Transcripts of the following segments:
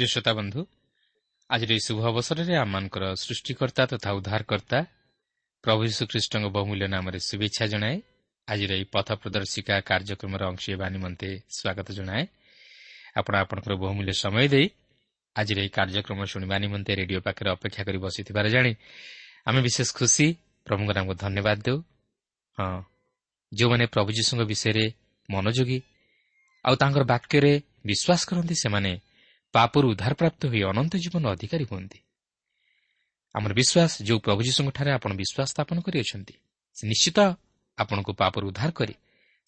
ପ୍ରିୟ ଶ୍ରୋତା ବନ୍ଧୁ ଆଜିର ଏହି ଶୁଭ ଅବସରରେ ଆମମାନଙ୍କର ସୃଷ୍ଟିକର୍ତ୍ତା ତଥା ଉଦ୍ଧାରକର୍ତ୍ତା ପ୍ରଭୁ ଯୀଶୁଖ୍ରୀଷ୍ଟଙ୍କ ବହୁମୂଲ୍ୟ ନାମରେ ଶୁଭେଚ୍ଛା ଜଣାଏ। ଆଜିର ଏହି ପଥ ପ୍ରଦର୍ଶିକା କାର୍ଯ୍ୟକ୍ରମର ଅଂଶ ହେବା ନିମନ୍ତେ ସ୍ୱାଗତ ଜଣାଏ। ଆପଣ ଆପଣଙ୍କର ବହୁମୂଲ୍ୟ ସମୟ ଦେଇ ଆଜିର ଏହି କାର୍ଯ୍ୟକ୍ରମ ଶୁଣିବା ନିମନ୍ତେ ରେଡିଓ ପାଖରେ ଅପେକ୍ଷା କରି ବସିଥିବାର ଜାଣି ଆମେ ବିଶେଷ ଖୁସି। ପ୍ରଭୁଙ୍କ ନାମକୁ ଧନ୍ୟବାଦ ଦେଉ। ହଁ ଯେଉଁମାନେ ପ୍ରଭୁ ଯୀଶୁଙ୍କ ବିଷୟରେ ମନୋଯୋଗୀ ଆଉ ତାଙ୍କର ବାକ୍ୟରେ ବିଶ୍ୱାସ କରନ୍ତି ସେମାନେ ପାପରୁ ଉଦ୍ଧାରପ୍ରାପ୍ତ ହୋଇ ଅନନ୍ତ ଜୀବନ ଅଧିକାରୀ ହୁଅନ୍ତି। ଆମର ବିଶ୍ୱାସ ଯେଉଁ ପ୍ରଭୁ ଯୀଶୁଙ୍କଠାରେ ଆପଣ ବିଶ୍ୱାସ ସ୍ଥାପନ କରିଅଛନ୍ତି ସେ ନିଶ୍ଚିତ ଆପଣଙ୍କୁ ପାପରୁ ଉଦ୍ଧାର କରି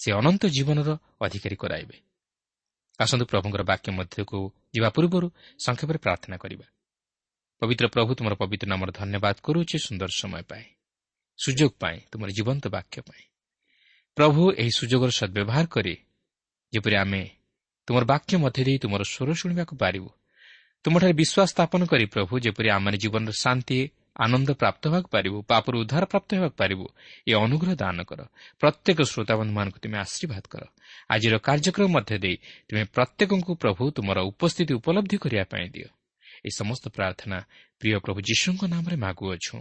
ସେ ଅନନ୍ତ ଜୀବନର ଅଧିକାରୀ କରାଇବେ। ଆସନ୍ତୁ ପ୍ରଭୁଙ୍କର ବାକ୍ୟ ମଧ୍ୟକୁ ଯିବା ପୂର୍ବରୁ ସଂକ୍ଷେପରେ ପ୍ରାର୍ଥନା କରିବା। ପବିତ୍ର ପ୍ରଭୁ ତୁମର ପବିତ୍ର ନାମର ଧନ୍ୟବାଦ କରୁଅଛି ସୁନ୍ଦର ସମୟ ପାଇଁ ସୁଯୋଗ ପାଇଁ ତୁମର ଜୀବନ୍ତ ବାକ୍ୟ ପାଇଁ। ପ୍ରଭୁ ଏହି ସୁଯୋଗର ସଦ୍ବ୍ୟବହାର କରି ଯେପରି ଆମେ ତୁମର ବାକ୍ୟ ମଧ୍ୟ ଦେଇ ତୁମର ସ୍ୱର ଶୁଣିବାକୁ ପାରିବୁ। ତୁମଠାରେ ବିଶ୍ୱାସ ସ୍ଥାପନ କରି ପ୍ରଭୁ ଯେପରି ଆମେ ଜୀବନର ଶାନ୍ତି ଆନନ୍ଦ ପ୍ରାପ୍ତ ହେବାକୁ ପାରିବୁ ପାପରୁ ଉଦ୍ଧାର ପ୍ରାପ୍ତ ହେବାକୁ ପାରିବୁ ଏ ଅନୁଗ୍ରହ ଦାନ କର। ପ୍ରତ୍ୟେକ ଶ୍ରୋତାବନ୍ଧୁମାନଙ୍କୁ ତୁମେ ଆଶୀର୍ବାଦ କର। ଆଜିର କାର୍ଯ୍ୟକ୍ରମ ମଧ୍ୟ ଦେଇ ତୁମେ ପ୍ରତ୍ୟେକଙ୍କୁ ପ୍ରଭୁ ତୁମର ଉପସ୍ଥିତି ଉପଲବ୍ଧି କରିବା ପାଇଁ ଦିଅ। ଏହି ସମସ୍ତ ପ୍ରାର୍ଥନା ପ୍ରିୟ ପ୍ରଭୁ ଯୀଶୁଙ୍କ ନାମରେ ମାଗୁଅଛୁ।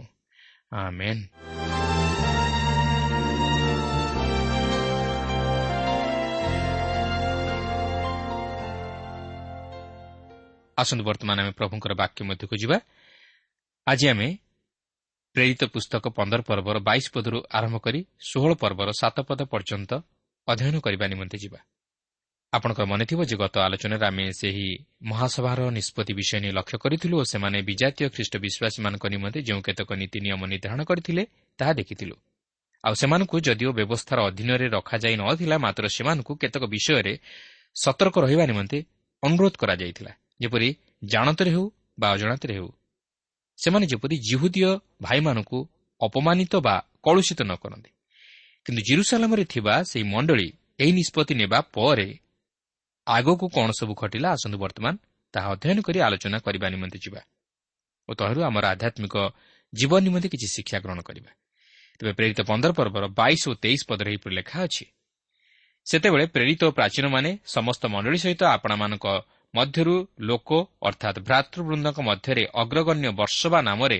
ଆସନ୍ତୁ ବର୍ତ୍ତମାନ ଆମେ ପ୍ରଭୁଙ୍କର ବାକ୍ୟ ମଧ୍ୟକୁ ଯିବା। ଆଜି ଆମେ ପ୍ରେରିତ ପୁସ୍ତକ ପନ୍ଦର ପର୍ବର ବାଇଶ ପଦରୁ ଆରମ୍ଭ କରି ଷୋହଳ ପର୍ବର ସାତ ପଦ ପର୍ଯ୍ୟନ୍ତ ଅଧ୍ୟୟନ କରିବା ନିମନ୍ତେ ଯିବା। ଆପଣଙ୍କର ମନେଥିବ ଯେ ଗତ ଆଲୋଚନାରେ ଆମେ ସେହି ମହାସଭାର ନିଷ୍ପତ୍ତି ବିଷୟ ନେଇ ଲକ୍ଷ୍ୟ କରିଥିଲୁ ଓ ସେମାନେ ବିଜାତୀୟ ଖ୍ରୀଷ୍ଟ ବିଶ୍ୱାସୀମାନଙ୍କ ନିମନ୍ତେ ଯେଉଁ କେତେକ ନୀତି ନିୟମ ନିର୍ଦ୍ଧାରଣ କରିଥିଲେ ତାହା ଦେଖିଥିଲୁ। ଆଉ ସେମାନଙ୍କୁ ଯଦିଓ ବ୍ୟବସ୍ଥାର ଅଧୀନରେ ରଖାଯାଇ ନ ଥିଲା ମାତ୍ର ସେମାନଙ୍କୁ କେତେକ ବିଷୟରେ ସତର୍କ ରହିବା ନିମନ୍ତେ ଅନୁରୋଧ କରାଯାଇଥିଲା। ଯେପରି ଜାଣତରେ ହେଉ ବା ଅଜାଣତରେ ହେଉ ସେମାନେ ଯେପରି ଜିହୁଦୀୟ ଭାଇମାନଙ୍କୁ ଅପମାନିତ ବା କଳୁଷିତ ନ କରନ୍ତି। କିନ୍ତୁ ଜିରୁସାଲାମରେ ଥିବା ସେହି ମଣ୍ଡଳୀ ଏହି ନିଷ୍ପତ୍ତି ନେବା ପରେ ଆଗକୁ କ'ଣ ସବୁ ଘଟିଲା ଆସନ୍ତୁ ବର୍ତ୍ତମାନ ତାହା ଅଧ୍ୟୟନ କରି ଆଲୋଚନା କରିବା ନିମନ୍ତେ ଯିବା ଓ ତହିଁରୁ ଆମର ଆଧ୍ୟାତ୍ମିକ ଜୀବନ ନିମନ୍ତେ କିଛି ଶିକ୍ଷା ଗ୍ରହଣ କରିବା। ତେବେ ପ୍ରେରିତ ପନ୍ଦର ପର୍ବର ବାଇଶ ଓ ତେଇଶ ପଦରେ ଏହିପରି ଲେଖା ଅଛି ସେତେବେଳେ ପ୍ରେରିତ ଓ ପ୍ରାଚୀନମାନେ ସମସ୍ତ ମଣ୍ଡଳୀ ସହିତ ଆପଣମାନଙ୍କ ମଧ୍ୟରୁ ଲୋକ ଅର୍ଥାତ୍ ଭ୍ରାତୃବୃନ୍ଦଙ୍କ ମଧ୍ୟରେ ଅଗ୍ରଗଣ୍ୟ ବର୍ଷବା ନାମରେ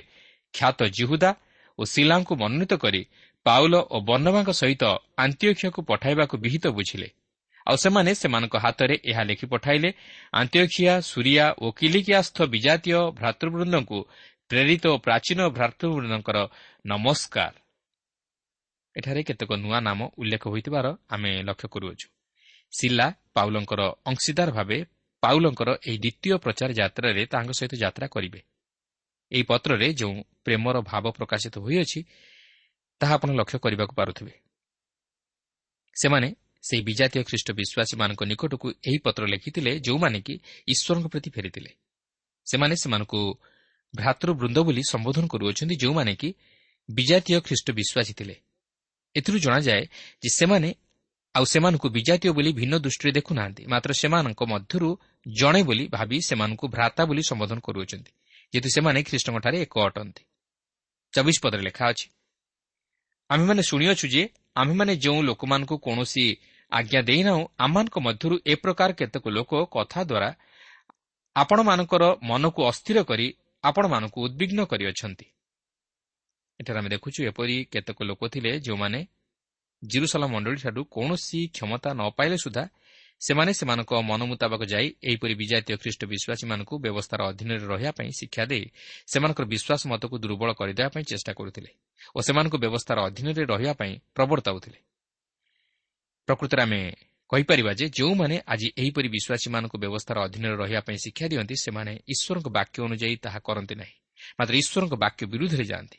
ଖ୍ୟାତ ଜିହୁଦା ଓ ଶିଲାଙ୍କୁ ମନୋନୀତ କରି ପାଉଲ ଓ ବର୍ଣ୍ଣବାଙ୍କ ସହିତ ଆନ୍ତ୍ୟକ୍ଷକୁ ପଠାଇବାକୁ ବିହିତ ବୁଝିଲେ। ଆଉ ସେମାନେ ସେମାନଙ୍କ ହାତରେ ଏହା ଲେଖି ପଠାଇଲେ ଆନ୍ତ୍ୟଖିଆ ସୁରିଆ ଓ କିଲିକିଆସ୍ଥ ବିଜାତୀୟ ଭ୍ରାତୃବୃନ୍ଦଙ୍କୁ ପ୍ରେରିତ ଓ ପ୍ରାଚୀନ ଭ୍ରାତୃବୃନ୍ଦଙ୍କର ନମସ୍କାର। ଏଠାରେ କେତେକ ନୂଆ ନାମ ଉଲ୍ଲେଖ ହୋଇଥିବାର ଆମେ ଲକ୍ଷ୍ୟ କରୁଅଛୁ। ଶିଲା ପାଉଲଙ୍କର ଅଂଶୀଦାର ଭାବେ ପାଉଲଙ୍କର ଏହି ଦ୍ୱିତୀୟ ପ୍ରଚାର ଯାତ୍ରାରେ ତାଙ୍କ ସହିତ ଯାତ୍ରା କରିବେ। ଏହି ପତ୍ରରେ ଯେଉଁ ପ୍ରେମର ଭାବ ପ୍ରକାଶିତ ହୋଇଅଛି ତାହା ଆପଣ ଲକ୍ଷ୍ୟ କରିବାକୁ ପାରୁଥିବେ। ସେମାନେ ସେହି ବିଜାତୀୟ ଖ୍ରୀଷ୍ଟ ବିଶ୍ୱାସୀମାନଙ୍କ ନିକଟକୁ ଏହି ପତ୍ର ଲେଖିଥିଲେ ଯେଉଁମାନେ କି ଈଶ୍ୱରଙ୍କ ପ୍ରତି ଫେରିଥିଲେ। ସେମାନେ ସେମାନଙ୍କୁ ଭ୍ରାତୃବୃନ୍ଦ ବୋଲି ସମ୍ବୋଧନ କରୁଅଛନ୍ତି ଯେଉଁମାନେ କି ବିଜାତୀୟ ଖ୍ରୀଷ୍ଟ ବିଶ୍ୱାସୀ ଥିଲେ। ଏଥିରୁ ଜଣାଯାଏ ଯେ ସେମାନେ ଆଉ ସେମାନଙ୍କୁ ବିଜାତୀୟ ବୋଲି ଭିନ୍ନ ଦୃଷ୍ଟିରେ ଦେଖୁନାହାନ୍ତି। ମାତ୍ର ସେମାନଙ୍କ ମଧ୍ୟରୁ ଜଣେ ବୋଲି ଭାବି ସେମାନଙ୍କୁ ଭ୍ରାତା ବୋଲି ସମ୍ବୋଧନ କରୁଅଛନ୍ତି ଯେହେତୁ ସେମାନେ ଖ୍ରୀଷ୍ଟଙ୍କଠାରେ ଏକ ଅଟନ୍ତି। ଚବିଶ ପଦରେ ଲେଖା ଅଛି ଆମେମାନେ ଶୁଣିଅଛୁ ଯେ ଆମେମାନେ ଯେଉଁ ଲୋକମାନଙ୍କୁ କୌଣସି ଆଜ୍ଞା ଦେଇନାହୁଁ ଆମମାନଙ୍କ ମଧ୍ୟରୁ ଏ ପ୍ରକାର କେତେକ ଲୋକ କଥା ଦ୍ୱାରା ଆପଣମାନଙ୍କର ମନକୁ ଅସ୍ଥିର କରି ଆପଣମାନଙ୍କୁ ଉଦ୍ବିଗ୍ନ କରିଅଛନ୍ତି। ଏଠାରେ ଆମେ ଦେଖୁଛୁ ଏପରି କେତେକ ଲୋକ ଥିଲେ ଯେଉଁମାନେ ଜିରୁସଲା ମଣ୍ଡଳୀଠାରୁ କୌଣସି କ୍ଷମତା ନ ପାଇଲେ ସୁଦ୍ଧା ସେମାନେ ସେମାନଙ୍କ ମନ ମୁତାବକ ଯାଇ ଏହିପରି ବିଜାତୀୟ ଖ୍ରୀଷ୍ଟ ବିଶ୍ୱାସୀମାନଙ୍କୁ ବ୍ୟବସ୍ଥାର ଅଧୀନରେ ରହିବା ପାଇଁ ଶିକ୍ଷା ଦେଇ ସେମାନଙ୍କର ବିଶ୍ୱାସ ମତକୁ ଦୁର୍ବଳ କରିଦେବା ପାଇଁ ଚେଷ୍ଟା କରୁଥିଲେ ଓ ସେମାନଙ୍କୁ ବ୍ୟବସ୍ଥାର ଅଧୀନରେ ରହିବା ପାଇଁ ପ୍ରବର୍ତ୍ତାଉଥିଲେ ପ୍ରକୃତରେ ଆମେ କହିପାରିବା ଯେ ଯେଉଁମାନେ ଆଜି ଏହିପରି ବିଶ୍ୱାସୀମାନଙ୍କୁ ବ୍ୟବସ୍ଥାର ଅଧୀନରେ ରହିବା ପାଇଁ ଶିକ୍ଷା ଦିଅନ୍ତି ସେମାନେ ଈଶ୍ୱରଙ୍କ ବାକ୍ୟ ଅନୁଯାୟୀ ତାହା କରନ୍ତି ନାହିଁ। ମାତ୍ର ଈଶ୍ୱରଙ୍କ ବାକ୍ୟ ବିରୁଦ୍ଧରେ ଯାଆନ୍ତି।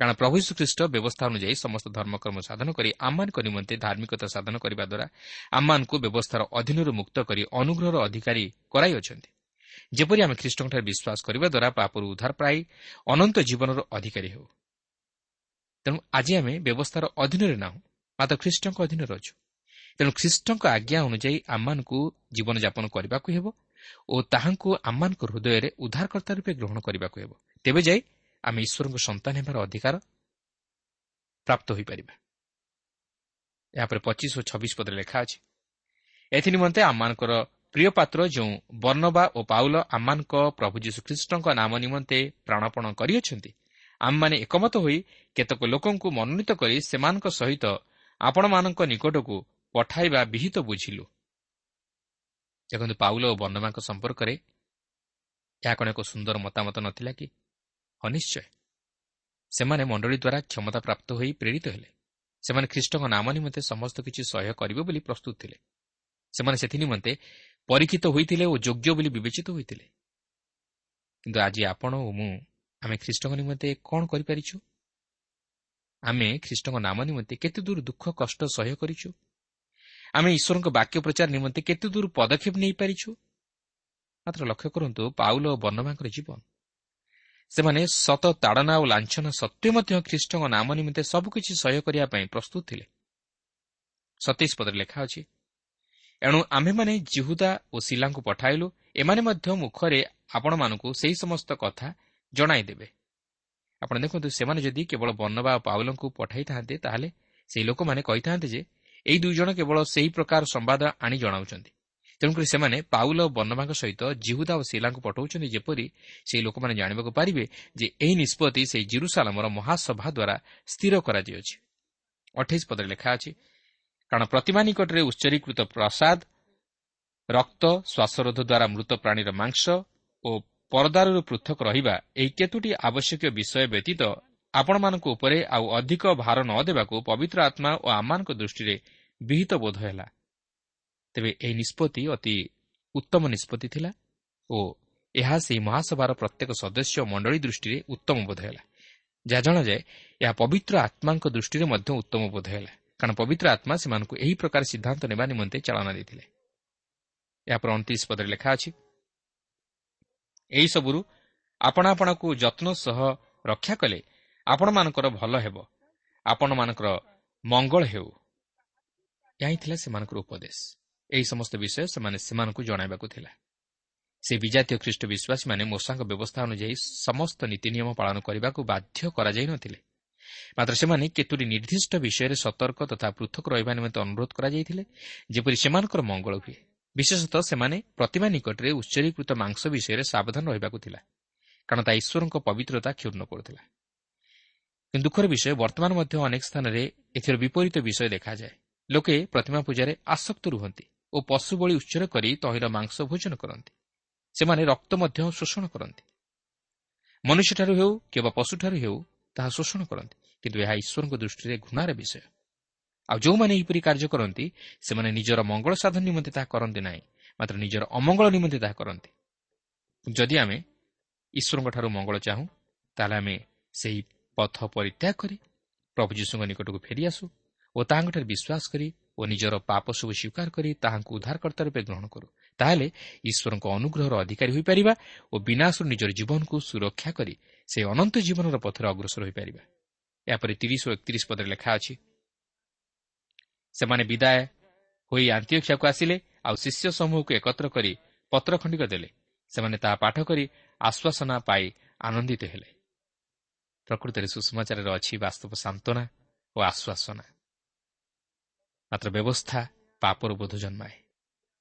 କାରଣ ପ୍ରଭୁ ଶ୍ରୀଖ୍ରୀଷ୍ଟ ବ୍ୟବସ୍ଥା ଅନୁଯାୟୀ ସମସ୍ତ ଧର୍ମକର୍ମ ସାଧନ କରି ଆମମାନଙ୍କ ନିମନ୍ତେ ଧାର୍ମିକତା ସାଧନ କରିବା ଦ୍ୱାରା ଆମମାନଙ୍କୁ ବ୍ୟବସ୍ଥାର ଅଧୀନରୁ ମୁକ୍ତ କରି ଅନୁଗ୍ରହର ଅଧିକାରୀ କରାଇଅଛନ୍ତି। ଯେପରି ଆମେ ଖ୍ରୀଷ୍ଟଙ୍କଠାରେ ବିଶ୍ୱାସ କରିବା ଦ୍ୱାରା ପାପରୁ ଉଦ୍ଧାର ପାଇ ଅନନ୍ତ ଜୀବନର ଅଧିକାରୀ ହେଉ। ତେଣୁ ଆଜି ଆମେ ବ୍ୟବସ୍ଥାର ଅଧୀନରେ ନାହୁଁ ମାତ୍ର ଖ୍ରୀଷ୍ଟଙ୍କ ଅଧୀନରେ ଅଛୁ। ତେଣୁ ଖ୍ରୀଷ୍ଟଙ୍କ ଆଜ୍ଞା ଅନୁଯାୟୀ ଆମମାନଙ୍କୁ ଜୀବନଯାପନ କରିବାକୁ ହେବ ଓ ତାହାଙ୍କୁ ଆମମାନଙ୍କ ହୃଦୟରେ ଉଦ୍ଧାରକର୍ତ୍ତା ରୂପେ ଗ୍ରହଣ କରିବାକୁ ହେବ। ତେବେ ଯାଇ ଆମେ ଈଶ୍ୱରଙ୍କ ସନ୍ତାନ ହେବାର ଅଧିକାର ପ୍ରାପ୍ତ ହୋଇପାରିବା। ଏହାପରେ ପଚିଶ ଓ ଛବିଶ ପଦରେ ଲେଖା ଅଛି ଏଥିନିମନ୍ତେ ଆମମାନଙ୍କର ପ୍ରିୟ ପାତ୍ର ଯେଉଁ ବର୍ଣ୍ଣବା ଓ ପାଉଲ ଆମମାନଙ୍କ ପ୍ରଭୁ ଯୀଶୁଖ୍ରୀଷ୍ଟଙ୍କ ନାମ ନିମନ୍ତେ ପ୍ରାଣପଣ କରିଅଛନ୍ତି ଆମମାନେ ଏକମତ ହୋଇ କେତେକ ଲୋକଙ୍କୁ ମନୋନୀତ କରି ସେମାନଙ୍କ ସହିତ ଆପଣମାନଙ୍କ ନିକଟକୁ ପଠାଇବା ବିହିତ ବୁଝିଲୁ। ଦେଖନ୍ତୁ ପାଉଲ ଓ ବର୍ଣ୍ଣମାଙ୍କ ସମ୍ପର୍କରେ ଏହା କ'ଣ ଏକ ସୁନ୍ଦର ମତାମତ ନଥିଲା କି? ହଁ ନିଶ୍ଚୟ ସେମାନେ ମଣ୍ଡଳୀ ଦ୍ୱାରା କ୍ଷମତା ପ୍ରାପ୍ତ ହୋଇ ପ୍ରେରିତ ହେଲେ। ସେମାନେ ଖ୍ରୀଷ୍ଟଙ୍କ ନାମ ନିମନ୍ତେ ସମସ୍ତ କିଛି ସହ୍ୟ କରିବେ ବୋଲି ପ୍ରସ୍ତୁତ ଥିଲେ। ସେମାନେ ସେଥି ନିମନ୍ତେ ପରୀକ୍ଷିତ ହୋଇଥିଲେ ଓ ଯୋଗ୍ୟ ବୋଲି ବିବେଚିତ ହୋଇଥିଲେ। କିନ୍ତୁ ଆଜି ଆପଣ ଓ ମୁଁ ଆମେ ଖ୍ରୀଷ୍ଟଙ୍କ ନିମନ୍ତେ କ'ଣ କରିପାରିଛୁ? ଆମେ ଖ୍ରୀଷ୍ଟଙ୍କ ନାମ ନିମନ୍ତେ କେତେ ଦୂର ଦୁଃଖ କଷ୍ଟ ସହ୍ୟ କରିଛୁ? ଆମେ ଈଶ୍ୱରଙ୍କ ବାକ୍ୟ ପ୍ରଚାର ନିମନ୍ତେ କେତେ ଦୂର ପଦକ୍ଷେପ ନେଇପାରିଛୁ? ମାତ୍ର ଲକ୍ଷ୍ୟ କରନ୍ତୁ ପାଉଲ ଓ ବର୍ଣ୍ଣମାଙ୍କର ଜୀବନ ସେମାନେ ସତ ତାଡ଼ନା ଓ ଲାଞ୍ଛନା ସତ୍ତ୍ୱେ ମଧ୍ୟ ଖ୍ରୀଷ୍ଟଙ୍କ ନାମ ନିମନ୍ତେ ସବୁକିଛି ସହ୍ୟ କରିବା ପାଇଁ ପ୍ରସ୍ତୁତ ଥିଲେ। ସତେଇଶ ପଦରେ ଲେଖା ଅଛି ଏଣୁ ଆମ୍ଭେମାନେ ଜିହୁଦା ଓ ଶିଲାଙ୍କୁ ପଠାଇଲୁ ଏମାନେ ମଧ୍ୟ ମୁଖରେ ଆପଣମାନଙ୍କୁ ସେହି ସମସ୍ତ କଥା ଜଣାଇଦେବେ। ଆପଣ ଦେଖନ୍ତୁ ସେମାନେ ଯଦି କେବଳ ବର୍ଣ୍ଣବା ପାଉଲଙ୍କୁ ପଠାଇଥାନ୍ତେ ତାହେଲେ ସେହି ଲୋକମାନେ କହିଥାନ୍ତେ ଯେ ଏହି ଦୁଇ ଜଣ କେବଳ ସେହି ପ୍ରକାର ସମ୍ବାଦ ଆଣି ଜଣାଉଛନ୍ତି। ତେଣୁକରି ସେମାନେ ପାଉଲ ଓ ବର୍ଣ୍ଣବାଙ୍କ ସହିତ ଜିହୁଦା ଓ ଶିଲାଙ୍କୁ ପଠାଉଛନ୍ତି ଯେପରି ସେହି ଲୋକମାନେ ଜାଣିବାକୁ ପାରିବେ ଯେ ଏହି ନିଷ୍ପତ୍ତି ସେହି ଜିରୁସାଲାମର ମହାସଭା ଦ୍ୱାରା ସ୍ଥିର କରାଯାଇଅଛି ଅଠେଇଶ ପଦରେ ଲେଖା ଅଛି କାରଣ ପ୍ରତିମା ନିକଟରେ ଉଚ୍ଚରୀକୃତ ପ୍ରସାଦ ରକ୍ତ ଶ୍ୱାସରୋଧ ଦ୍ୱାରା ମୃତ ପ୍ରାଣୀର ମାଂସ ଓ ପରଦାରରୁ ପୃଥକ ରହିବା ଏହି କେତୋଟି ଆବଶ୍ୟକୀୟ ବିଷୟ ବ୍ୟତୀତ ଆପଣମାନଙ୍କ ଉପରେ ଆଉ ଅଧିକ ଭାର ନ ଦେବାକୁ ପବିତ୍ର ଆତ୍ମା ଓ ଆମମାନଙ୍କ ଦୃଷ୍ଟିରେ ବିହିତ ବୋଧ ହେଲା। ତେବେ ଏହି ନିଷ୍ପତ୍ତି ଅତି ଉତ୍ତମ ନିଷ୍ପତ୍ତି ଥିଲା ଓ ଏହା ସେହି ମହାସଭାର ପ୍ରତ୍ୟେକ ସଦସ୍ୟ ମଣ୍ଡଳୀ ଦୃଷ୍ଟିରେ ଉତ୍ତମ ବୋଧ ହେଲା। ଯାହା ଜଣାଯାଏ ଏହା ପବିତ୍ର ଆତ୍ମାଙ୍କ ଦୃଷ୍ଟିରେ ମଧ୍ୟ ଉତ୍ତମ ବୋଧ ହେଲା। କାରଣ ପବିତ୍ର ଆତ୍ମା ସେମାନଙ୍କୁ ଏହି ପ୍ରକାର ସିଦ୍ଧାନ୍ତ ନେବା ନିମନ୍ତେ ଚାଳନା ଦେଇଥିଲେ। ଏହାପରେ ଅଣତିରିଶ ପଦରେ ଲେଖା ଅଛି ଏହିସବୁରୁ ଆପଣ ଆପଣଙ୍କୁ ଯତ୍ନ ସହ ରକ୍ଷା କଲେ ଆପଣମାନଙ୍କର ଭଲ ହେବ ଆପଣମାନଙ୍କର ମଙ୍ଗଳ ହେଉ। ଏହା ହିଁ ଥିଲା ସେମାନଙ୍କର ଉପଦେଶ। ଏହି ସମସ୍ତ ବିଷୟ ସେମାନେ ସେମାନଙ୍କୁ ଜଣାଇବାକୁ ଥିଲା। ସେ ବିଜାତୀୟ ଖ୍ରୀଷ୍ଟ ବିଶ୍ୱାସୀମାନେ ମୂଷାଙ୍କ ବ୍ୟବସ୍ଥା ଅନୁଯାୟୀ ସମସ୍ତ ନୀତି ନିୟମ ପାଳନ କରିବାକୁ ବାଧ୍ୟ କରାଯାଇ ନଥିଲେ। ମାତ୍ର ସେମାନେ କେତୋଟି ନିର୍ଦ୍ଦିଷ୍ଟ ବିଷୟରେ ସତର୍କ ତଥା ପୃଥକ ରହିବା ନିମନ୍ତେ ଅନୁରୋଧ କରାଯାଇଥିଲେ ଯେପରି ସେମାନଙ୍କର ମଙ୍ଗଳ ହୁଏ। ବିଶେଷତଃ ସେମାନେ ପ୍ରତିମା ନିକଟରେ ଉତ୍ସର୍ଗୀକୃତ ମାଂସ ବିଷୟରେ ସାବଧାନ ରହିବାକୁ ଥିଲା କାରଣ ତା ଈଶ୍ୱରଙ୍କ ପବିତ୍ରତା କ୍ଷୁର୍ଣ୍ଣ କରୁଥିଲା। କିନ୍ତୁ ଦୁଃଖର ବିଷୟ ବର୍ତ୍ତମାନ ମଧ୍ୟ ଅନେକ ସ୍ଥାନରେ ଏଥିର ବିପରୀତ ବିଷୟ ଦେଖାଯାଏ। ଲୋକେ ପ୍ରତିମା ପୂଜାରେ ଆସକ୍ତ ରୁହନ୍ତି। ଓ ପଶୁ ବଳି ଉଚ୍ଚର କରି ତହିଁର ମାଂସ ଭୋଜନ କରନ୍ତି। ସେମାନେ ରକ୍ତ ମଧ୍ୟ ଶୋଷଣ କରନ୍ତି। ମନୁଷ୍ୟଠାରୁ ହେଉ କିମ୍ବା ପଶୁଠାରୁ ହେଉ ତାହା ଶୋଷଣ କରନ୍ତି। କିନ୍ତୁ ଏହା ଈଶ୍ୱରଙ୍କ ଦୃଷ୍ଟିରେ ଘୃଣାର ବିଷୟ। ଆଉ ଯେଉଁମାନେ ଏହିପରି କାର୍ଯ୍ୟ କରନ୍ତି ସେମାନେ ନିଜର ମଙ୍ଗଳ ସାଧନ ନିମନ୍ତେ ତାହା କରନ୍ତି ନାହିଁ ମାତ୍ର ନିଜର ଅମଙ୍ଗଳ ନିମନ୍ତେ ତାହା କରନ୍ତି। ଯଦି ଆମେ ଈଶ୍ୱରଙ୍କଠାରୁ ମଙ୍ଗଳ ଚାହୁଁ ତାହେଲେ ଆମେ ସେହି ପଥ ପରିତ୍ୟାଗ କରି ପ୍ରଭୁ ଯୀଶୁଙ୍କ ନିକଟକୁ ଫେରିଆସୁ ଓ ତାହାଙ୍କଠାରେ ବିଶ୍ୱାସ କରି ଓ ନିଜର ପାପ ସବୁ ସ୍ୱୀକାର କରି ତାହାଙ୍କୁ ଉଦ୍ଧାରକର୍ତ୍ତା ରୂପେ ଗ୍ରହଣ କରୁ। ତାହେଲେ ଈଶ୍ୱରଙ୍କ ଅନୁଗ୍ରହର ଅଧିକାରୀ ହୋଇପାରିବା ଓ ବିନାଶରୁ ନିଜର ଜୀବନକୁ ସୁରକ୍ଷା କରି ସେ ଅନନ୍ତ ଜୀବନର ପଥରେ ଅଗ୍ରସର ହୋଇପାରିବା। ଏହାପରେ ତିରିଶ ଓ ଏକତିରିଶ ପଦରେ ଲେଖା ଅଛି ସେମାନେ ବିଦାୟ ହୋଇ ଆନ୍ତିକ୍ଷାକୁ ଆସିଲେ ଆଉ ଶିଷ୍ୟ ସମୂହକୁ ଏକତ୍ର କରି ପତ୍ର ଖଣ୍ଡିକ ଦେଲେ। ସେମାନେ ତାହା ପାଠ କରି ଆଶ୍ୱାସନା ପାଇ ଆନନ୍ଦିତ ହେଲେ। ପ୍ରକୃତରେ ସୁଷମାଚାରରେ ଅଛି ବାସ୍ତବ ସାନ୍ତ୍ୱନା ଓ ଆଶ୍ୱାସନା। ମାତ୍ର ବ୍ୟବସ୍ଥା ପାପର ବୋଧ ଜନ୍ମାଏ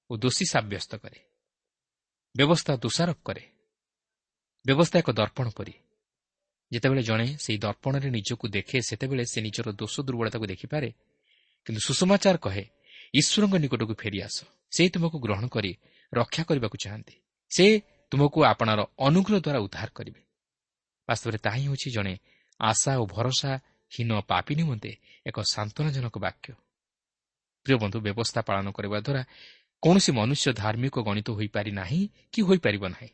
ଓ ଦୋଷୀ ସାବ୍ୟସ୍ତ କରେ ବ୍ୟବସ୍ଥା ଦୋଷାରୋପ କରେ ବ୍ୟବସ୍ଥା ଏକ ଦର୍ପଣ ପରି ଯେତେବେଳେ ଜଣେ ସେହି ଦର୍ପଣରେ ନିଜକୁ ଦେଖେ ସେତେବେଳେ ସେ ନିଜର ଦୋଷ ଦୁର୍ବଳତାକୁ ଦେଖିପାରେ। କିନ୍ତୁ ସୁଷମାଚାର କହେ ଈଶ୍ୱରଙ୍କ ନିକଟକୁ ଫେରିଆସ ସେ ତୁମକୁ ଗ୍ରହଣ କରି ରକ୍ଷା କରିବାକୁ ଚାହାନ୍ତି। ସେ ତୁମକୁ ଆପଣାର ଅନୁଗ୍ରହ ଦ୍ୱାରା ଉଦ୍ଧାର କରିବେ। ବାସ୍ତବରେ ତାହା ହିଁ ହେଉଛି ଜଣେ ଆଶା ଓ ଭରସା ହୀନ ପାପି ନିମନ୍ତେ ଏକ ସାନ୍ତ୍ୱନାଜନକ ବାକ୍ୟ। ପ୍ରିୟ ବନ୍ଧୁ ବ୍ୟବସ୍ଥା ପାଳନ କରିବା ଦ୍ୱାରା କୌଣସି ମନୁଷ୍ୟ ଧାର୍ମିକ ଗଣିତ ହୋଇପାରି ନାହିଁ କି ହୋଇପାରିବ ନାହିଁ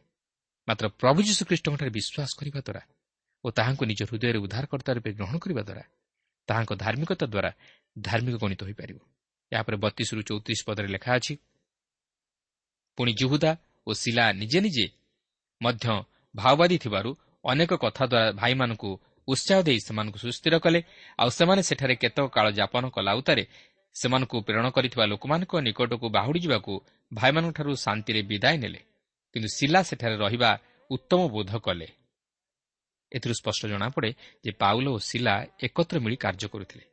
ମାତ୍ର ପ୍ରଭୁ ଯୀଶୁଖ୍ରୀଷ୍ଟଙ୍କଠାରେ ବିଶ୍ୱାସ କରିବା ଦ୍ୱାରା ଓ ତାହାଙ୍କୁ ନିଜ ହୃଦୟରେ ଉଦ୍ଧାରକର୍ତ୍ତା ରୂପେ ଗ୍ରହଣ କରିବା ଦ୍ୱାରା ତାହାଙ୍କ ଧାର୍ମିକତା ଦ୍ୱାରା ଧାର୍ମିକ ଗଣିତ ହୋଇପାରିବ। ଏହାପରେ ବତିଶରୁ ଚଉତିରିଶ ପଦରେ ଲେଖା ଅଛି ପୁଣି ଜୁହୁଦା ଓ ଶିଲା ନିଜେ ନିଜେ ମଧ୍ୟ ଭାଓବାଦୀ ଥିବାରୁ ଅନେକ କଥା ଦ୍ୱାରା ଭାଇମାନଙ୍କୁ ଉତ୍ସାହ ଦେଇ ସେମାନଙ୍କୁ ସୁସ୍ଥିର କଲେ ଆଉ ସେମାନେ ସେଠାରେ କେତେକ କାଳ ଯାପନ କଲା ଉତ୍ତାରେ ସେମାନଙ୍କୁ ପ୍ରେରଣ କରିଥିବା ଲୋକମାନଙ୍କ ନିକଟକୁ ବାହୁଡ଼ି ଯିବାକୁ ଭାଇମାନଙ୍କଠାରୁ ଶାନ୍ତିରେ ବିଦାୟ ନେଲେ। କିନ୍ତୁ ଶିଲା ସେଠାରେ ରହିବା ଉତ୍ତମ ବୋଧ କଲେ। ଏଥିରୁ ସ୍ପଷ୍ଟ ଜଣାପଡ଼େ ଯେ ପାଉଲ ଓ ଶିଲା ଏକତ୍ର ମିଳି କାର୍ଯ୍ୟ କରୁଥିଲେ।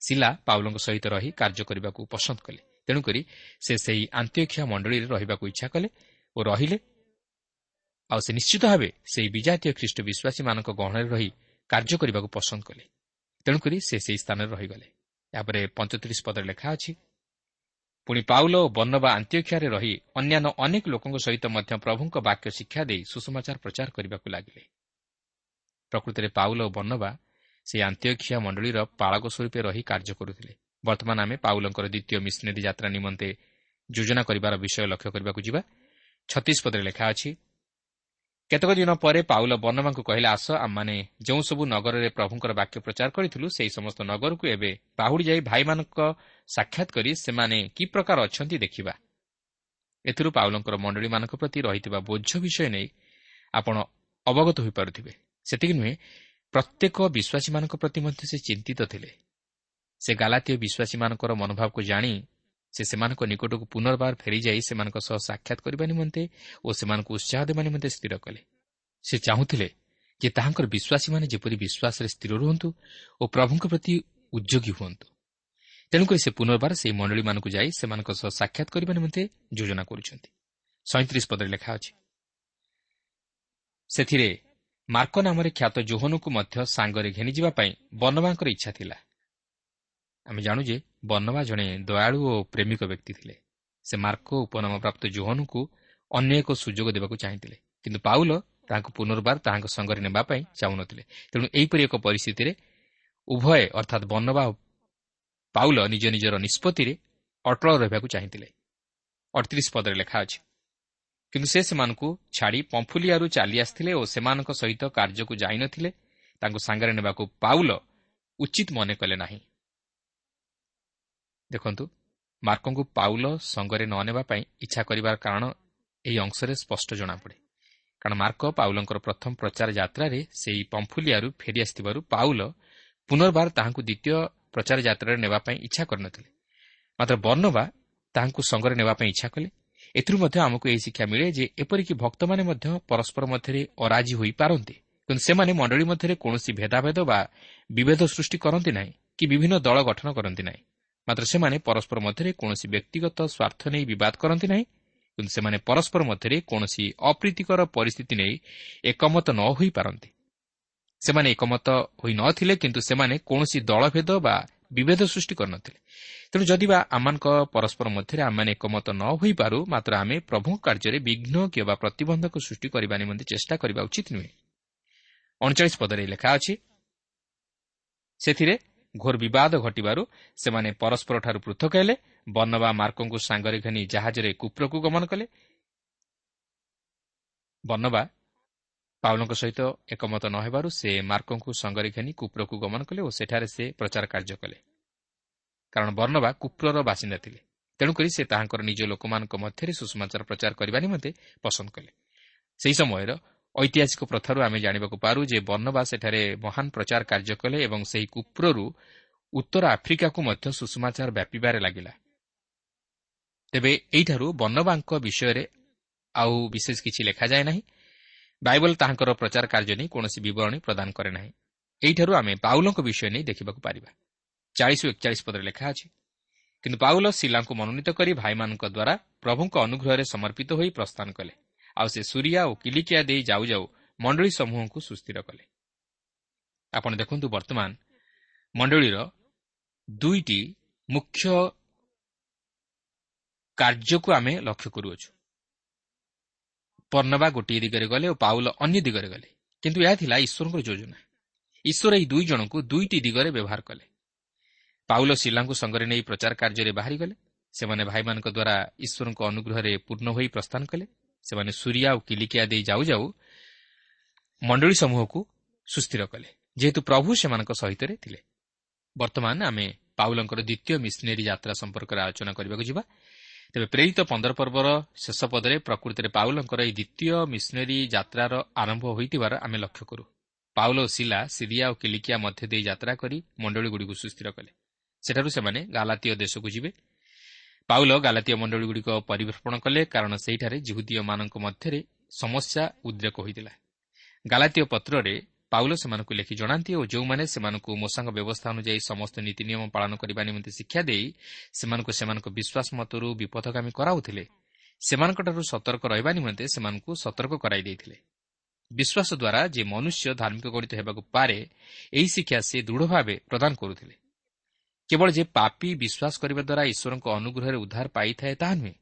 ଶିଲା ପାଉଲଙ୍କ ସହିତ ରହି କାର୍ଯ୍ୟ କରିବାକୁ ପସନ୍ଦ କଲେ। ତେଣୁକରି ସେ ସେହି ଆନ୍ତ୍ୟକ୍ଷିଆ ମଣ୍ଡଳୀରେ ରହିବାକୁ ଇଚ୍ଛା କଲେ ଓ ରହିଲେ। ଆଉ ସେ ନିଶ୍ଚିତ ଭାବେ ସେହି ବିଜାତୀୟ ଖ୍ରୀଷ୍ଟ ବିଶ୍ୱାସୀମାନଙ୍କ ଗହଣରେ ରହି କାର୍ଯ୍ୟ କରିବାକୁ ପସନ୍ଦ କଲେ। ତେଣୁକରି ସେ ସେହି ସ୍ଥାନରେ ରହିଗଲେ। ଏହାପରେ ପଞ୍ଚତିରିଶ ପଦରେ ଲେଖା ଅଛି ପୁଣି ପାଉଲ ଓ ବର୍ଣ୍ଣବା ଆନ୍ତ୍ୟକ୍ଷାରେ ରହି ଅନ୍ୟାନ୍ୟ ଅନେକ ଲୋକଙ୍କ ସହିତ ମଧ୍ୟ ପ୍ରଭୁଙ୍କ ବାକ୍ୟ ଶିକ୍ଷା ଦେଇ ସୁଷମାଚାର ପ୍ରଚାର କରିବାକୁ ଲାଗିଲେ। ପ୍ରକୃତରେ ପାଉଲ ଓ ବର୍ଣ୍ଣବା ସେହି ଆନ୍ତ୍ୟକ୍ଷିଆ ମଣ୍ଡଳୀର ପାଳକ ସ୍ୱରୂପେ ରହି କାର୍ଯ୍ୟ କରୁଥିଲେ। ବର୍ତ୍ତମାନ ଆମେ ପାଉଲଙ୍କର ଦ୍ୱିତୀୟ ମିଶନେରୀ ଯାତ୍ରା ନିମନ୍ତେ ଯୋଜନା କରିବାର ବିଷୟ ଲକ୍ଷ୍ୟ କରିବାକୁ ଯିବା। ଛତିଶ ପଦରେ ଲେଖା ଅଛି କେତେକ ଦିନ ପରେ ପାଉଲ ବର୍ଣ୍ଣମାଙ୍କୁ କହିଲେ ଆସ ଆମମାନେ ଯେଉଁସବୁ ନଗରରେ ପ୍ରଭୁଙ୍କର ବାକ୍ୟ ପ୍ରଚାର କରିଥିଲୁ ସେହି ସମସ୍ତ ନଗରକୁ ଏବେ ବାହୁଡ଼ି ଯାଇ ଭାଇମାନଙ୍କ ସାକ୍ଷାତ କରି ସେମାନେ କି ପ୍ରକାର ଅଛନ୍ତି ଦେଖିବା। ଏଥିରୁ ପାଉଲଙ୍କର ମଣ୍ଡଳୀମାନଙ୍କ ପ୍ରତି ରହିଥିବା ବୋଝ ବିଷୟ ନେଇ ଆପଣ ଅବଗତ ହୋଇପାରୁଥିବେ। ସେତିକି ନୁହେଁ ପ୍ରତ୍ୟେକ ବିଶ୍ୱାସୀମାନଙ୍କ ପ୍ରତି ମଧ୍ୟ ସେ ଚିନ୍ତିତ ଥିଲେ। ସେ ଗାଲାତୀୟ ବିଶ୍ୱାସୀମାନଙ୍କର ମନୋଭାବକୁ ଜାଣି ସେ ସେମାନଙ୍କ ନିକଟକୁ ପୁନର୍ବାର ଫେରିଯାଇ ସେମାନଙ୍କ ସହ ସାକ୍ଷାତ କରିବା ନିମନ୍ତେ ଓ ସେମାନଙ୍କୁ ଉତ୍ସାହ ଦେବା ନିମନ୍ତେ ସ୍ଥିର କଲେ। ସେ ଚାହୁଁଥିଲେ ଯେ ତାହାଙ୍କର ବିଶ୍ୱାସୀମାନେ ଯେପରି ବିଶ୍ୱାସରେ ସ୍ଥିର ରୁହନ୍ତୁ ଓ ପ୍ରଭୁଙ୍କ ପ୍ରତି ଉଦ୍ୟୋଗୀ ହୁଅନ୍ତୁ। ତେଣୁକରି ସେ ପୁନର୍ବାର ସେହି ମଣ୍ଡଳୀମାନଙ୍କୁ ଯାଇ ସେମାନଙ୍କ ସହ ସାକ୍ଷାତ କରିବା ନିମନ୍ତେ ଯୋଜନା କରୁଛନ୍ତି। ସଇଁତିରିଶ ପଦରେ ଲେଖା ଅଛି ସେଥିରେ ମାର୍କ ନାମରେ ଖ୍ୟାତ ଜୋହନକୁ ମଧ୍ୟ ସାଙ୍ଗରେ ଘେନିଯିବା ପାଇଁ ବନବାଙ୍କର ଇଚ୍ଛା ଥିଲା। ଆମେ ଜାଣୁ ଯେ ବର୍ଣ୍ଣବା ଜଣେ ଦୟାଳୁ ଓ ପ୍ରେମିକ ବ୍ୟକ୍ତି ଥିଲେ। ସେ ମାର୍କ ଉପନାମ ପ୍ରାପ୍ତ ଜୋହନଙ୍କୁ ଅନ୍ୟ ଏକ ସୁଯୋଗ ଦେବାକୁ ଚାହିଁଥିଲେ କିନ୍ତୁ ପାଉଲ ତାହାଙ୍କୁ ପୁନର୍ବାର ତାହାଙ୍କ ସଙ୍ଗରେ ନେବା ପାଇଁ ଚାହୁଁନଥିଲେ। ତେଣୁ ଏହିପରି ଏକ ପରିସ୍ଥିତିରେ ଉଭୟ ଅର୍ଥାତ୍ ବର୍ଣ୍ଣବା ପାଉଲ ନିଜ ନିଜର ନିଷ୍ପତ୍ତିରେ ଅଟଳ ରହିବାକୁ ଚାହିଁଥିଲେ। ଅଠତିରିଶ ପଦରେ ଲେଖା ଅଛି କିନ୍ତୁ ସେ ସେମାନଙ୍କୁ ଛାଡ଼ି ପମ୍ଫୁଲିଆରୁ ଚାଲି ଆସିଥିଲେ ଓ ସେମାନଙ୍କ ସହିତ କାର୍ଯ୍ୟକୁ ଯାଇନଥିଲେ। ତାଙ୍କୁ ସାଙ୍ଗରେ ନେବାକୁ ପାଉଲ ଉଚିତ ମନେ କଲେ ନାହିଁ। ଦେଖନ୍ତୁ ମାର୍କଙ୍କୁ ପାଉଲ ସଙ୍ଗରେ ନ ନେବା ପାଇଁ ଇଚ୍ଛା କରିବାର କାରଣ ଏହି ଅଂଶରେ ସ୍ପଷ୍ଟ ଜଣାପଡ଼େ। କାରଣ ମାର୍କ ପାଉଲଙ୍କର ପ୍ରଥମ ପ୍ରଚାର ଯାତ୍ରାରେ ସେହି ପମ୍ଫୁଲିଆରୁ ଫେରିଆସିଥିବାରୁ ପାଉଲ ପୁନର୍ବାର ତାହାଙ୍କୁ ଦ୍ୱିତୀୟ ପ୍ରଚାର ଯାତ୍ରାରେ ନେବା ପାଇଁ ଇଚ୍ଛା କରିନଥିଲେ। ମାତ୍ର ବର୍ଣ୍ଣବା ତାହାଙ୍କୁ ସଙ୍ଗରେ ନେବା ପାଇଁ ଇଚ୍ଛା କଲେ। ଏଥିରୁ ମଧ୍ୟ ଆମକୁ ଏହି ଶିକ୍ଷା ମିଳେ ଯେ ଏପରିକି ଭକ୍ତମାନେ ମଧ୍ୟ ପରସ୍ପର ମଧ୍ୟରେ ଅରାଜି ହୋଇପାରନ୍ତି। କିନ୍ତୁ ସେମାନେ ମଣ୍ଡଳୀ ମଧ୍ୟରେ କୌଣସି ଭେଦାଭେଦ ବା ବିଭେଦ ସୃଷ୍ଟି କରନ୍ତି ନାହିଁ କି ବିଭିନ୍ନ ଦଳ ଗଠନ କରନ୍ତି ନାହିଁ। ମାତ୍ର ସେମାନେ ପରସ୍ପର ମଧ୍ୟରେ କୌଣସି ବ୍ୟକ୍ତିଗତ ସ୍ୱାର୍ଥ ନେଇ ବିବାଦ କରନ୍ତି ନାହିଁ କିନ୍ତୁ ସେମାନେ ପରସ୍ପର ମଧ୍ୟରେ କୌଣସି ଅପ୍ରୀତିକର ପରିସ୍ଥିତି ନେଇ ଏକମତ ନ ହୋଇପାରନ୍ତି। ସେମାନେ ଏକମତ ହୋଇନଥିଲେ କିନ୍ତୁ ସେମାନେ କୌଣସି ଦଳଭେଦ ବା ବିଭେଦ ସୃଷ୍ଟି କରିନଥିଲେ। ତେଣୁ ଯଦି ବା ଆମମାନଙ୍କ ପରସ୍ପର ମଧ୍ୟରେ ଆମମାନେ ଏକମତ ନ ହୋଇପାରୁ ମାତ୍ର ଆମେ ପ୍ରଭୁଙ୍କ କାର୍ଯ୍ୟରେ ବିଘ୍ନ କିମ୍ବା ପ୍ରତିବନ୍ଧକ ସୃଷ୍ଟି କରିବା ନିମନ୍ତେ ଚେଷ୍ଟା କରିବା ଉଚିତ ନୁହେଁ। ଅଣଚାଳିଶ ପଦରେ ଲେଖା ଅଛି ସେଥିରେ ଘୋର ବିବାଦ ଘଟିବାରୁ ସେମାନେ ପରସ୍ପରଠାରୁ ପୃଥକ ହେଲେ ବର୍ଣ୍ଣବା ମାର୍କଙ୍କୁ ସାଙ୍ଗରେ ଘେନି ଜାହାଜରେ କୁପ୍ରକୁ ଗମନ କଲେ। ବର୍ଣ୍ଣବା ପାଉଲଙ୍କ ସହିତ ଏକମତ ନ ହେବାରୁ ସେ ମାର୍କଙ୍କୁ ସଙ୍ଗରେ ଘେନି କୁପ୍ରକୁ ଗମନ କଲେ ଓ ସେଠାରେ ସେ ପ୍ରଚାର କାର୍ଯ୍ୟ କଲେ। କାରଣ ବର୍ଣ୍ଣବା କୁପ୍ରର ବାସିନ୍ଦା ଥିଲେ। ତେଣୁକରି ସେ ତାହାଙ୍କର ନିଜ ଲୋକମାନଙ୍କ ମଧ୍ୟରେ ସୁଷମାଚାର ପ୍ରଚାର କରିବା ନିମନ୍ତେ ପସନ୍ଦ କଲେ। ସେହି ସମୟର ଐତିହାସିକ ପ୍ରଥାରୁ ଆମେ ଜାଣିବାକୁ ପାରୁ ଯେ ବର୍ଣ୍ଣବା ସେଠାରେ ମହାନ ପ୍ରଚାର କାର୍ଯ୍ୟ କଲେ ଏବଂ ସେହି କୁପ୍ରରୁ ଉତ୍ତର ଆଫ୍ରିକାକୁ ମଧ୍ୟ ସୁଷମାଚାର ବ୍ୟାପିବାରେ ଲାଗିଲା। ତେବେ ଏହିଠାରୁ ବର୍ଣ୍ଣବାଙ୍କ ବିଷୟରେ ଆଉ ବିଶେଷ କିଛି ଲେଖାଯାଏ ନାହିଁ। ବାଇବଲ ତାହାଙ୍କର ପ୍ରଚାର କାର୍ଯ୍ୟ ନେଇ କୌଣସି ବିବରଣୀ ପ୍ରଦାନ କରେ ନାହିଁ। ଏହିଠାରୁ ଆମେ ପାଉଲଙ୍କ ବିଷୟ ନେଇ ଦେଖିବାକୁ ପାରିବା। ଚାଳିଶ ଏକଚାଳିଶ ପଦରେ ଲେଖା ଅଛି କିନ୍ତୁ ପାଉଲ ଶିଲାଙ୍କୁ ମନୋନୀତ କରି ଭାଇମାନଙ୍କ ଦ୍ୱାରା ପ୍ରଭୁଙ୍କ ଅନୁଗ୍ରହରେ ସମର୍ପିତ ହୋଇ ପ୍ରସ୍ଥାନ କଲେ। ଆଉ ସେ ସୁରିଆ ଓ କିଲିକିଆ ଦେଇ ଯାଉ ଯାଉ ମଣ୍ଡଳୀ ସମୂହଙ୍କୁ ସୁସ୍ଥିର କଲେ। ଆପଣ ଦେଖନ୍ତୁ ବର୍ତ୍ତମାନ ମଣ୍ଡଳୀର ଦୁଇଟି ମୁଖ୍ୟ କାର୍ଯ୍ୟକୁ ଆମେ ଲକ୍ଷ୍ୟ କରୁଅଛୁ। ବର୍ଣ୍ଣବା ଗୋଟିଏ ଦିଗରେ ଗଲେ ଓ ପାଉଲ ଅନ୍ୟ ଦିଗରେ ଗଲେ। କିନ୍ତୁ ଏହା ଥିଲା ଈଶ୍ୱରଙ୍କର ଯୋଜନା। ଈଶ୍ୱର ଏହି ଦୁଇ ଜଣଙ୍କୁ ଦୁଇଟି ଦିଗରେ ବ୍ୟବହାର କଲେ। ପାଉଲ ଶିଲାଙ୍କୁ ସଙ୍ଗରେ ନେଇ ପ୍ରଚାର କାର୍ଯ୍ୟରେ ବାହାରିଗଲେ। ସେମାନେ ଭାଇମାନଙ୍କ ଦ୍ୱାରା ଈଶ୍ୱରଙ୍କ ଅନୁଗ୍ରହରେ ପୂର୍ଣ୍ଣ ହୋଇ ପ୍ରସ୍ଥାନ କଲେ। ସେମାନେ ସୁରିଆ ଓ କିଲିକିଆ ଦେଇ ଯାଉ ଯାଉ ମଣ୍ଡଳୀ ସମୂହକୁ ସୁସ୍ଥିର କଲେ। ଯେହେତୁ ପ୍ରଭୁ ସେମାନଙ୍କ ସହିତ ଥିଲେ। ବର୍ତ୍ତମାନ ଆମେ ପାଉଲଙ୍କର ଦ୍ୱିତୀୟ ମିଶନେରୀ ଯାତ୍ରା ସମ୍ପର୍କରେ ଆଲୋଚନା କରିବାକୁ ଯିବା। ତେବେ ପ୍ରେରିତ ପନ୍ଦର ପର୍ବର ଶେଷ ପଦରେ ପ୍ରକୃତିରେ ପାଉଲଙ୍କର ଏହି ଦ୍ୱିତୀୟ ମିଶନେରୀ ଯାତ୍ରାର ଆରମ୍ଭ ହୋଇଥିବାର ଆମେ ଲକ୍ଷ୍ୟ କରୁ। ପାଉଲ ଓ ଶିଲା ସିରିଆ ଓ କିଲିକିଆ ମଧ୍ୟ ଦେଇ ଯାତ୍ରା କରି ମଣ୍ଡଳୀଗୁଡ଼ିକୁ ସୁସ୍ଥିର କଲେ। ସେଠାରୁ ସେମାନେ ଗାଲାତୀୟ ଦେଶକୁ ଯିବେ। ପାଉଲ ଗାଲାତୀୟ ମଣ୍ଡଳୀଗୁଡ଼ିକ ପରିବେଷଣ କଲେ କାରଣ ସେହିଠାରେ ଜିହୁଦୀୟମାନଙ୍କ ମଧ୍ୟରେ ସମସ୍ୟା ଉଦ୍ରେକ ହୋଇଥିଲା। ଗାଲାତୀୟ ପତ୍ରରେ ପାଉଲ ସେମାନଙ୍କୁ ଲେଖି ଜଣାନ୍ତି ଓ ଯେଉଁମାନେ ସେମାନଙ୍କୁ ମୋଷାଙ୍କ ବ୍ୟବସ୍ଥା ଅନୁଯାୟୀ ସମସ୍ତ ନୀତି ନିୟମ ପାଳନ କରିବା ନିମନ୍ତେ ଶିକ୍ଷା ଦେଇ ସେମାନଙ୍କୁ ସେମାନଙ୍କ ବିଶ୍ୱାସ ମତରୁ ବିପଦଗାମୀ କରାଉଥିଲେ ସେମାନଙ୍କଠାରୁ ସତର୍କ ରହିବା ନିମନ୍ତେ ସେମାନଙ୍କୁ ସତର୍କ କରାଇ ଦେଇଥିଲେ। ବିଶ୍ୱାସ ଦ୍ୱାରା ଯେ ମନୁଷ୍ୟ ଧାର୍ମିକ ଗଣିତ ହେବାକୁ ପାରେ ଏହି ଶିକ୍ଷା ସେ ଦୃଢ଼ ଭାବେ ପ୍ରଦାନ କରୁଥିଲେ। କେବଳ ଯେ ପାପି ବିଶ୍ୱାସ କରିବା ଦ୍ୱାରା ଈଶ୍ୱରଙ୍କ ଅନୁଗ୍ରହରେ ଉଦ୍ଧାର ପାଇଥାଏ ତାହା ନୁହେଁ।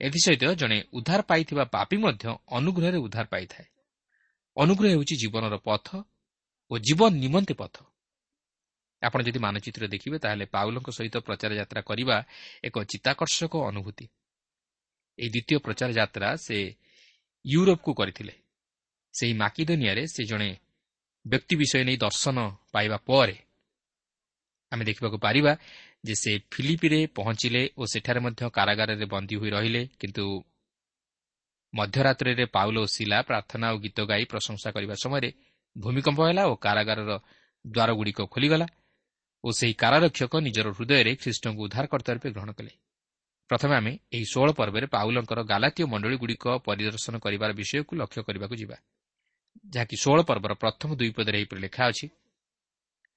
ଏଥିସହିତ ଜଣେ ଉଦ୍ଧାର ପାଇଥିବା ପାପି ମଧ୍ୟ ଅନୁଗ୍ରହରେ ଉଦ୍ଧାର ପାଇଥାଏ। ଅନୁଗ୍ରହ ହେଉଛି ଜୀବନର ପଥ ଓ ଜୀବନ ନିମନ୍ତେ ପଥ। ଆପଣ ଯଦି ମାନଚିତ୍ର ଦେଖିବେ ତାହେଲେ ପାଉଲଙ୍କ ସହିତ ପ୍ରଚାର ଯାତ୍ରା କରିବା ଏକ ଚିତ୍ତାକର୍ଷକ ଅନୁଭୂତି। ଏହି ଦ୍ୱିତୀୟ ପ୍ରଚାର ଯାତ୍ରା ସେ ୟୁରୋପକୁ କରିଥିଲେ। ସେହି ମାକିଦୋନିଆରେ ସେ ଜଣେ ବ୍ୟକ୍ତି ବିଷୟ ନେଇ ଦର୍ଶନ ପାଇବା ପରେ ଆମେ ଦେଖିବାକୁ ପାରିବା ଯେ ସେ ଫିଲିପିରେ ପହଞ୍ଚିଲେ ଓ ସେଠାରେ ମଧ୍ୟ କାରାଗାରରେ ବନ୍ଦୀ ହୋଇ ରହିଲେ। କିନ୍ତୁ ମଧ୍ୟରାତ୍ରରେ ପାଉଲ ଓ ଶିଲା ପ୍ରାର୍ଥନା ଓ ଗୀତ ଗାଇ ପ୍ରଶଂସା କରିବା ସମୟରେ ଭୂମିକମ୍ପ ହେଲା ଓ କାରାଗାରର ଦ୍ୱାରଗୁଡ଼ିକ ଖୋଲିଗଲା ଓ ସେହି କାରାରକ୍ଷକ ନିଜର ହୃଦୟରେ ଖ୍ରୀଷ୍ଟଙ୍କୁ ଉଦ୍ଧାରକର୍ତ୍ତା ରୂପେ ଗ୍ରହଣ କଲେ। ପ୍ରଥମେ ଆମେ ଏହି ଷୋହଳ ପର୍ବରେ ପାଉଲଙ୍କର ଗାଲାତୀୟ ମଣ୍ଡଳୀଗୁଡ଼ିକ ପରିଦର୍ଶନ କରିବାର ବିଷୟକୁ ଲକ୍ଷ୍ୟ କରିବାକୁ ଯିବା। ଯାହାକି ଷୋହଳ ପର୍ବର ପ୍ରଥମ ଦୁଇ ପଦରେ ଏହିପରି ଲେଖା ଅଛି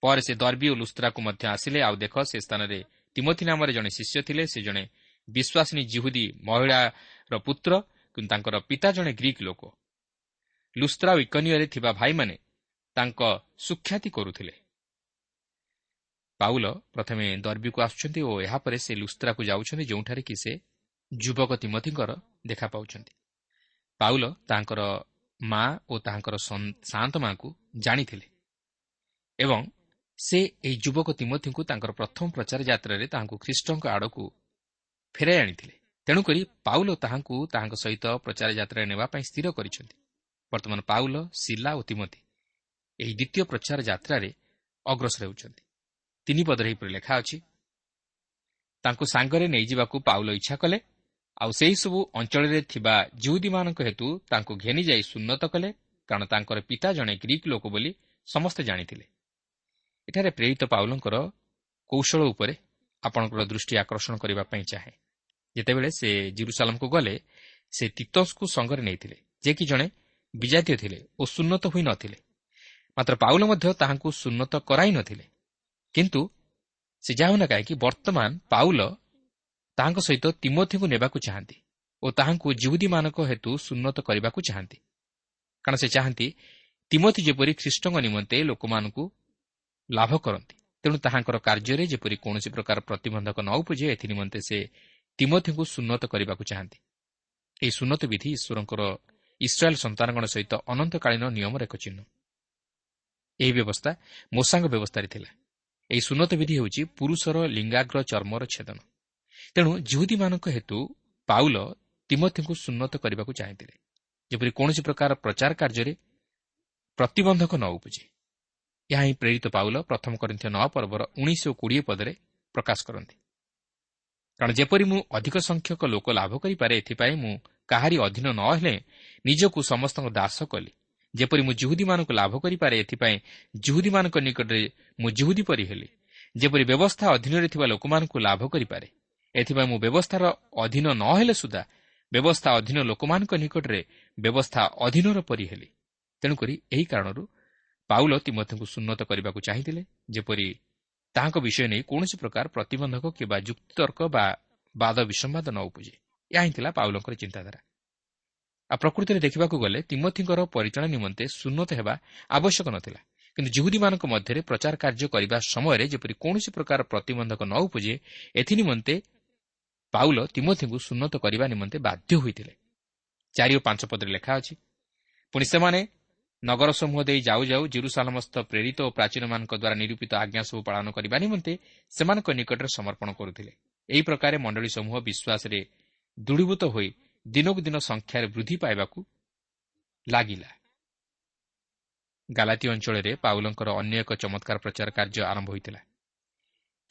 ପରେ ସେ ଦର୍ବୀ ଓ ଲୁସ୍ତ୍ରାକୁ ମଧ୍ୟ ଆସିଲେ। ଆଉ ଦେଖ ସେ ସ୍ଥାନରେ ତିମଥି ନାମରେ ଜଣେ ଶିଷ୍ୟ ଥିଲେ। ସେ ଜଣେ ବିଶ୍ୱାସିନୀ ଜିହୁଦୀ ମହିଳାର ପୁତ୍ର କିନ୍ତୁ ତାଙ୍କର ପିତା ଜଣେ ଗ୍ରୀକ୍ ଲୋକ। ଲୁସ୍ତ୍ରା ଓ ଇକନିୟରେ ଥିବା ଭାଇମାନେ ତାଙ୍କ ସୁଖ୍ୟାତି କରୁଥିଲେ। ପାଉଲ ପ୍ରଥମେ ଦର୍ବୀକୁ ଆସୁଛନ୍ତି ଓ ଏହାପରେ ସେ ଲୁସ୍ତ୍ରାକୁ ଯାଉଛନ୍ତି ଯେଉଁଠାରେ କି ସେ ଯୁବକ ତିମଥିଙ୍କର ଦେଖା ପାଉଛନ୍ତି। ପାଉଲ ତାଙ୍କର ମା ଓ ତାହାଙ୍କର ଶାନ୍ତ ମାଙ୍କୁ ଜାଣିଥିଲେ ଏବଂ ସେ ଏହି ଯୁବକ ତିମଥିଙ୍କୁ ତାଙ୍କର ପ୍ରଥମ ପ୍ରଚାର ଯାତ୍ରାରେ ତାହାଙ୍କୁ ଖ୍ରୀଷ୍ଟଙ୍କ ଆଡ଼କୁ ଫେରାଇ ଆଣିଥିଲେ। ତେଣୁକରି ପାଉଲ ତାହାଙ୍କୁ ତାହାଙ୍କ ସହିତ ପ୍ରଚାର ଯାତ୍ରାରେ ନେବା ପାଇଁ ସ୍ଥିର କରିଛନ୍ତି। ବର୍ତ୍ତମାନ ପାଉଲ ଶିଲା ଓ ତିମତି ଏହି ଦ୍ୱିତୀୟ ପ୍ରଚାର ଯାତ୍ରାରେ ଅଗ୍ରସର ହେଉଛନ୍ତି। ତିନି ପଦରେ ଏହିପରି ଲେଖା ଅଛି ତାଙ୍କୁ ସାଙ୍ଗରେ ନେଇଯିବାକୁ ପାଉଲ ଇଚ୍ଛା କଲେ ଆଉ ସେହିସବୁ ଅଞ୍ଚଳରେ ଥିବା ଜୁହୁଦୀମାନଙ୍କ ହେତୁ ତାଙ୍କୁ ଘେନିଯାଇ ସୁନ୍ନତ କଲେ କାରଣ ତାଙ୍କର ପିତା ଜଣେ ଗ୍ରୀକ୍ ଲୋକ ବୋଲି ସମସ୍ତେ ଜାଣିଥିଲେ। ଏଠାରେ ପ୍ରେରିତ ପାଉଲଙ୍କର କୌଶଳ ଉପରେ ଆପଣଙ୍କର ଦୃଷ୍ଟି ଆକର୍ଷଣ କରିବା ପାଇଁ ଚାହେଁ। ଯେତେବେଳେ ସେ ଜିରୁସାଲମକୁ ଗଲେ ସେ ତିତୋଷକୁ ସଙ୍ଗରେ ନେଇଥିଲେ ଯେ କି ଜଣେ ବିଜାତୀୟ ଥିଲେ ଓ ସୁନ୍ନତ ହୋଇନଥିଲେ ମାତ୍ର ପାଉଲ ମଧ୍ୟ ତାହାଙ୍କୁ ସୁନ୍ନତ କରାଇ ନଥିଲେ। କିନ୍ତୁ ସେ ଯାଉନା କାହିଁକି ବର୍ତ୍ତମାନ ପାଉଲ ତାହାଙ୍କ ସହିତ ତିମୋଥିଙ୍କୁ ନେବାକୁ ଚାହାନ୍ତି ଓ ତାହାଙ୍କୁ ଜିହୁଦୀମାନଙ୍କ ହେତୁ ସୁନ୍ନତ କରିବାକୁ ଚାହାନ୍ତି। କାରଣ ସେ ଚାହାନ୍ତି ତିମୋଥି ଯେପରି ଖ୍ରୀଷ୍ଟଙ୍କ ନିମନ୍ତେ ଲୋକମାନଙ୍କୁ ଲାଭ କରନ୍ତି। ତେଣୁ ତାହାଙ୍କର କାର୍ଯ୍ୟରେ ଯେପରି କୌଣସି ପ୍ରକାର ପ୍ରତିବନ୍ଧକ ନ ଉପୁଜେ ଏଥିନିମନ୍ତେ ସେ ତିମୋଥିଙ୍କୁ ସୁନ୍ନତ କରିବାକୁ ଚାହାନ୍ତି। ଏହି ସୁନ୍ନତ ବିଧି ଈଶ୍ୱରଙ୍କର ଇସ୍ରାଏଲ୍ ସନ୍ତାନଗଣ ସହିତ ଅନନ୍ତକାଳୀନ ନିୟମର ଏକ ଚିହ୍ନ। ଏହି ବ୍ୟବସ୍ଥା ମୋଷାଙ୍କ ବ୍ୟବସ୍ଥାରେ ଥିଲା। ଏହି ସୁନ୍ନତ ବିଧି ହେଉଛି ପୁରୁଷର ଲିଙ୍ଗାଗ୍ର ଚର୍ମର ଛେଦନ। ତେଣୁ ଜୁହୁଦୀମାନଙ୍କ ହେତୁ ପାଉଲ ତିମଥିଙ୍କୁ ସୁନ୍ନତ କରିବାକୁ ଚାହିଁଥିଲେ। ଯେପରି କୌଣସି ପ୍ରକାର ପ୍ରଚାର କାର୍ଯ୍ୟରେ ପ୍ରତିବନ୍ଧକ ନ ଉପୁଜେ। ଏହା ହିଁ ପ୍ରେରିତ ପାଉଲ ପ୍ରଥମ କରିଥିବା ନଅ ପର୍ବର ଉଣେଇଶ କୋଡ଼ିଏ ପଦରେ ପ୍ରକାଶ କରନ୍ତି। କାରଣ ଯେପରି ମୁଁ ଅଧିକ ସଂଖ୍ୟକ ଲୋକ ଲାଭ କରିପାରେ ଏଥିପାଇଁ ମୁଁ କାହାରି ଅଧୀନ ନ ହେଲେ ନିଜକୁ ସମସ୍ତଙ୍କ ଦାସ କଲି। ଯେପରି ମୁଁ ଜୁହୁଦୀମାନଙ୍କୁ ଲାଭ କରିପାରେ ଏଥିପାଇଁ ଜୁହୁଦୀମାନଙ୍କ ନିକଟରେ ମୁଁ ଜୁହୁଦୀ ପରି ହେଲି। ଯେପରି ବ୍ୟବସ୍ଥା ଅଧୀନରେ ଥିବା ଲୋକମାନଙ୍କୁ ଲାଭ କରିପାରେ ଏଥିପାଇଁ ମୁଁ ବ୍ୟବସ୍ଥାର ଅଧୀନ ନ ହେଲେ ସୁଦ୍ଧା ବ୍ୟବସ୍ଥା ଅଧୀନ ଲୋକମାନଙ୍କ ନିକଟରେ ବ୍ୟବସ୍ଥା ଅଧୀନର ପରି ହେଲି। ତେଣୁକରି ଏହି କାରଣରୁ ପାଉଲ ତିମଥଙ୍କୁ ସୁନ୍ନତ କରିବାକୁ ଚାହିଁଥିଲେ ଯେପରି ତାହାଙ୍କ ବିଷୟ ନେଇ କୌଣସି ପ୍ରକାର ପ୍ରତିବନ୍ଧକ କିମ୍ବା ଯୁକ୍ତିତର୍କ ବା ବାଦ ବିସମ୍ବାଦ ନ ଉପୁଜେ। ଏହା ହିଁ ଥିଲା ପାଉଲଙ୍କର ଚିନ୍ତାଧାରା। ଆଉ ପ୍ରକୃତିରେ ଦେଖିବାକୁ ଗଲେ ତିମଥିଙ୍କର ପରିଚାଳନା ନିମନ୍ତେ ସୁନ୍ନତ ହେବା ଆବଶ୍ୟକ ନଥିଲା। କିନ୍ତୁ ଜୁହୁଦୀମାନଙ୍କ ମଧ୍ୟରେ ପ୍ରଚାର କାର୍ଯ୍ୟ କରିବା ସମୟରେ ଯେପରି କୌଣସି ପ୍ରକାର ପ୍ରତିବନ୍ଧକ ନ ଉପୁଜେ ଏଥିନିମନ୍ତେ ପାଉଲ ତିମଥିଙ୍କୁ ସୁନ୍ନତ କରିବା ନିମନ୍ତେ ବାଧ୍ୟ ହୋଇଥିଲେ। ଚାରି ଓ ପାଞ୍ଚ ପଦରେ ଲେଖା ଅଛି ପୁଣି ସେମାନେ ନଗର ସମୂହ ଦେଇ ଯାଉ ଯାଉ ଜିରୁସାଲମସ୍ଥ ପ୍ରେରିତ ଓ ପ୍ରାଚୀନମାନଙ୍କ ଦ୍ୱାରା ନିରୂପିତ ଆଜ୍ଞା ସବୁ ପାଳନ କରିବା ନିମନ୍ତେ ସେମାନଙ୍କ ନିକଟରେ ସମର୍ପଣ କରୁଥିଲେ। ଏହି ପ୍ରକାର ମଣ୍ଡଳୀ ସମୂହ ବିଶ୍ୱାସରେ ଦୃଢ଼ୀଭୂତ ହୋଇ ଦିନକୁ ଦିନ ସଂଖ୍ୟାରେ ବୃଦ୍ଧି ପାଇବାକୁ ଲାଗିଲା। ଗାଲାତି ଅଞ୍ଚଳରେ ପାଉଲଙ୍କର ଅନ୍ୟ ଏକ ଚମତ୍କାର ପ୍ରଚାର କାର୍ଯ୍ୟ ଆରମ୍ଭ ହୋଇଥିଲା।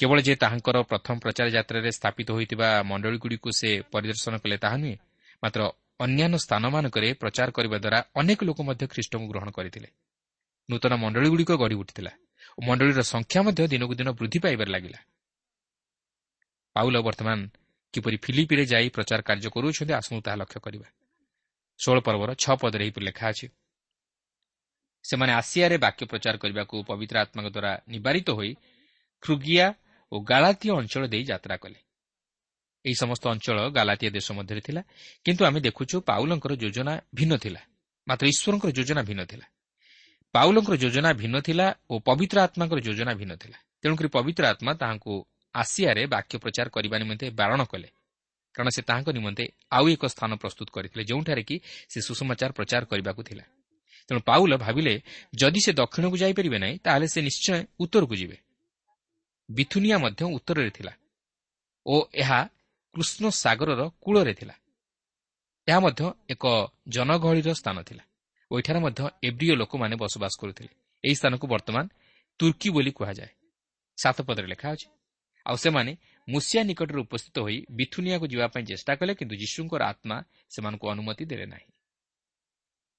କେବଳ ଯେ ତାହାଙ୍କର ପ୍ରଥମ ପ୍ରଚାର ଯାତ୍ରାରେ ସ୍ଥାପିତ ହୋଇଥିବା ମଣ୍ଡଳୀଗୁଡ଼ିକୁ ସେ ପରିଦର୍ଶନ କଲେ ତାହା ନୁହେଁ ମାତ୍ର ଅନ୍ୟାନ୍ୟ ସ୍ଥାନମାନଙ୍କରେ ପ୍ରଚାର କରିବା ଦ୍ୱାରା ଅନେକ ଲୋକ ମଧ୍ୟ ଖ୍ରୀଷ୍ଟଙ୍କୁ ଗ୍ରହଣ କରିଥିଲେ। ନୂତନ ମଣ୍ଡଳୀଗୁଡ଼ିକ ଗଢ଼ି ଉଠିଥିଲା ଓ ମଣ୍ଡଳୀର ସଂଖ୍ୟା ମଧ୍ୟ ଦିନକୁ ଦିନ ବୃଦ୍ଧି ପାଇବାରେ ଲାଗିଲା। ପାଉଲ ବର୍ତ୍ତମାନ କିପରି ଫିଲିପିରେ ଯାଇ ପ୍ରଚାର କାର୍ଯ୍ୟ କରୁଅଛନ୍ତି ଆସନ୍ତୁ ତାହା ଲକ୍ଷ୍ୟ କରିବା। ଷୋହଳ ପର୍ବର ଛଅ ପଦରେ ଏହିପରି ଲେଖା ଅଛି ସେମାନେ ଆସିଆରେ ବାକ୍ୟ ପ୍ରଚାର କରିବାକୁ ପବିତ୍ର ଆତ୍ମାଙ୍କ ଦ୍ୱାରା ନିବାରିତ ହୋଇ ଖୃଗିଆ ଓ ଗାଳାତୀୟ ଅଞ୍ଚଳ ଦେଇ ଯାତ୍ରା କଲେ। ଏହି ସମସ୍ତ ଅଞ୍ଚଳ ଗାଲାତୀୟ ଦେଶ ମଧ୍ୟରେ ଥିଲା। କିନ୍ତୁ ଆମେ ଦେଖୁଛୁ ପାଉଲଙ୍କର ଯୋଜନା ଭିନ୍ନ ଥିଲା। ମାତ୍ର ଈଶ୍ୱରଙ୍କର ଯୋଜନା ଭିନ୍ନ ଥିଲା। ପାଉଲଙ୍କର ଯୋଜନା ଭିନ୍ନ ଥିଲା ଓ ପବିତ୍ର ଆତ୍ମାଙ୍କର ଯୋଜନା ଭିନ୍ନ ଥିଲା। ତେଣୁକରି ପବିତ୍ର ଆତ୍ମା ତାହାଙ୍କୁ ଆସିଆରେ ବାକ୍ୟ ପ୍ରଚାର କରିବା ନିମନ୍ତେ ବାରଣ କଲେ। କାରଣ ସେ ତାହାଙ୍କ ନିମନ୍ତେ ଆଉ ଏକ ସ୍ଥାନ ପ୍ରସ୍ତୁତ କରିଥିଲେ ଯେଉଁଠାରେ କି ସେ ସୁସମାଚାର ପ୍ରଚାର କରିବାକୁ ଥିଲା। ତେଣୁ ପାଉଲ ଭାବିଲେ ଯଦି ସେ ଦକ୍ଷିଣକୁ ଯାଇପାରିବେ ନାହିଁ ତାହେଲେ ସେ ନିଶ୍ଚୟ ଉତ୍ତରକୁ ଯିବେ। ବିଥୁନିଆ ମଧ୍ୟ ଉତ୍ତରରେ ଥିଲା। ଓ ଏହା କୃଷ୍ଣ ସାଗରର କୂଳରେ ଥିଲା। ଏହା ମଧ୍ୟ ଏକ ଜନଗହଳିର ସ୍ଥାନ ଥିଲା। ଓ ଏଠାରେ ମଧ୍ୟ ଏବ୍ରିୟ ଲୋକମାନେ ବସବାସ କରୁଥିଲେ। ଏହି ସ୍ଥାନକୁ ବର୍ତ୍ତମାନ ତୁର୍କୀ ବୋଲି କୁହାଯାଏ। ସାତ ପଦରେ ଲେଖା ଅଛି ଆଉ ସେମାନେ ମୁସିଆ ନିକଟରେ ଉପସ୍ଥିତ ହୋଇ ବିଥୁନିଆକୁ ଯିବା ପାଇଁ ଚେଷ୍ଟା କଲେ କିନ୍ତୁ ଯୀଶୁଙ୍କର ଆତ୍ମା ସେମାନଙ୍କୁ ଅନୁମତି ଦେଲେ ନାହିଁ।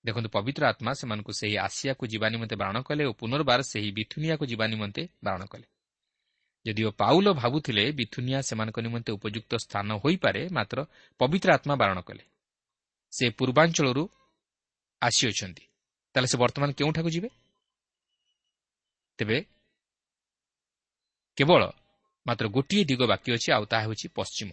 ଦେଖନ୍ତୁ ପବିତ୍ର ଆତ୍ମା ସେମାନଙ୍କୁ ସେହି ଆସିଆକୁ ଯିବା ନିମନ୍ତେ ବାରଣ କଲେ ଓ ପୁନର୍ବାର ସେହି ବିଥୁନିଆକୁ ଯିବା ନିମନ୍ତେ ବାରଣ କଲେ। ଯଦିଓ ପାଉଲ ଭାବୁଥିଲେ ବିଥୁନିଆ ସେମାନଙ୍କ ନିମନ୍ତେ ଉପଯୁକ୍ତ ସ୍ଥାନ ହୋଇପାରେ ମାତ୍ର ପବିତ୍ର ଆତ୍ମା ବାରଣ କଲେ। ସେ ପୂର୍ବାଞ୍ଚଳରୁ ଆସିଅଛନ୍ତି। ତାହେଲେ ସେ ବର୍ତ୍ତମାନ କେଉଁଠାକୁ ଯିବେ? ତେବେ କେବଳ ମାତ୍ର ଗୋଟିଏ ଦିଗ ବାକି ଅଛି ଆଉ ତାହା ହେଉଛି ପଶ୍ଚିମ।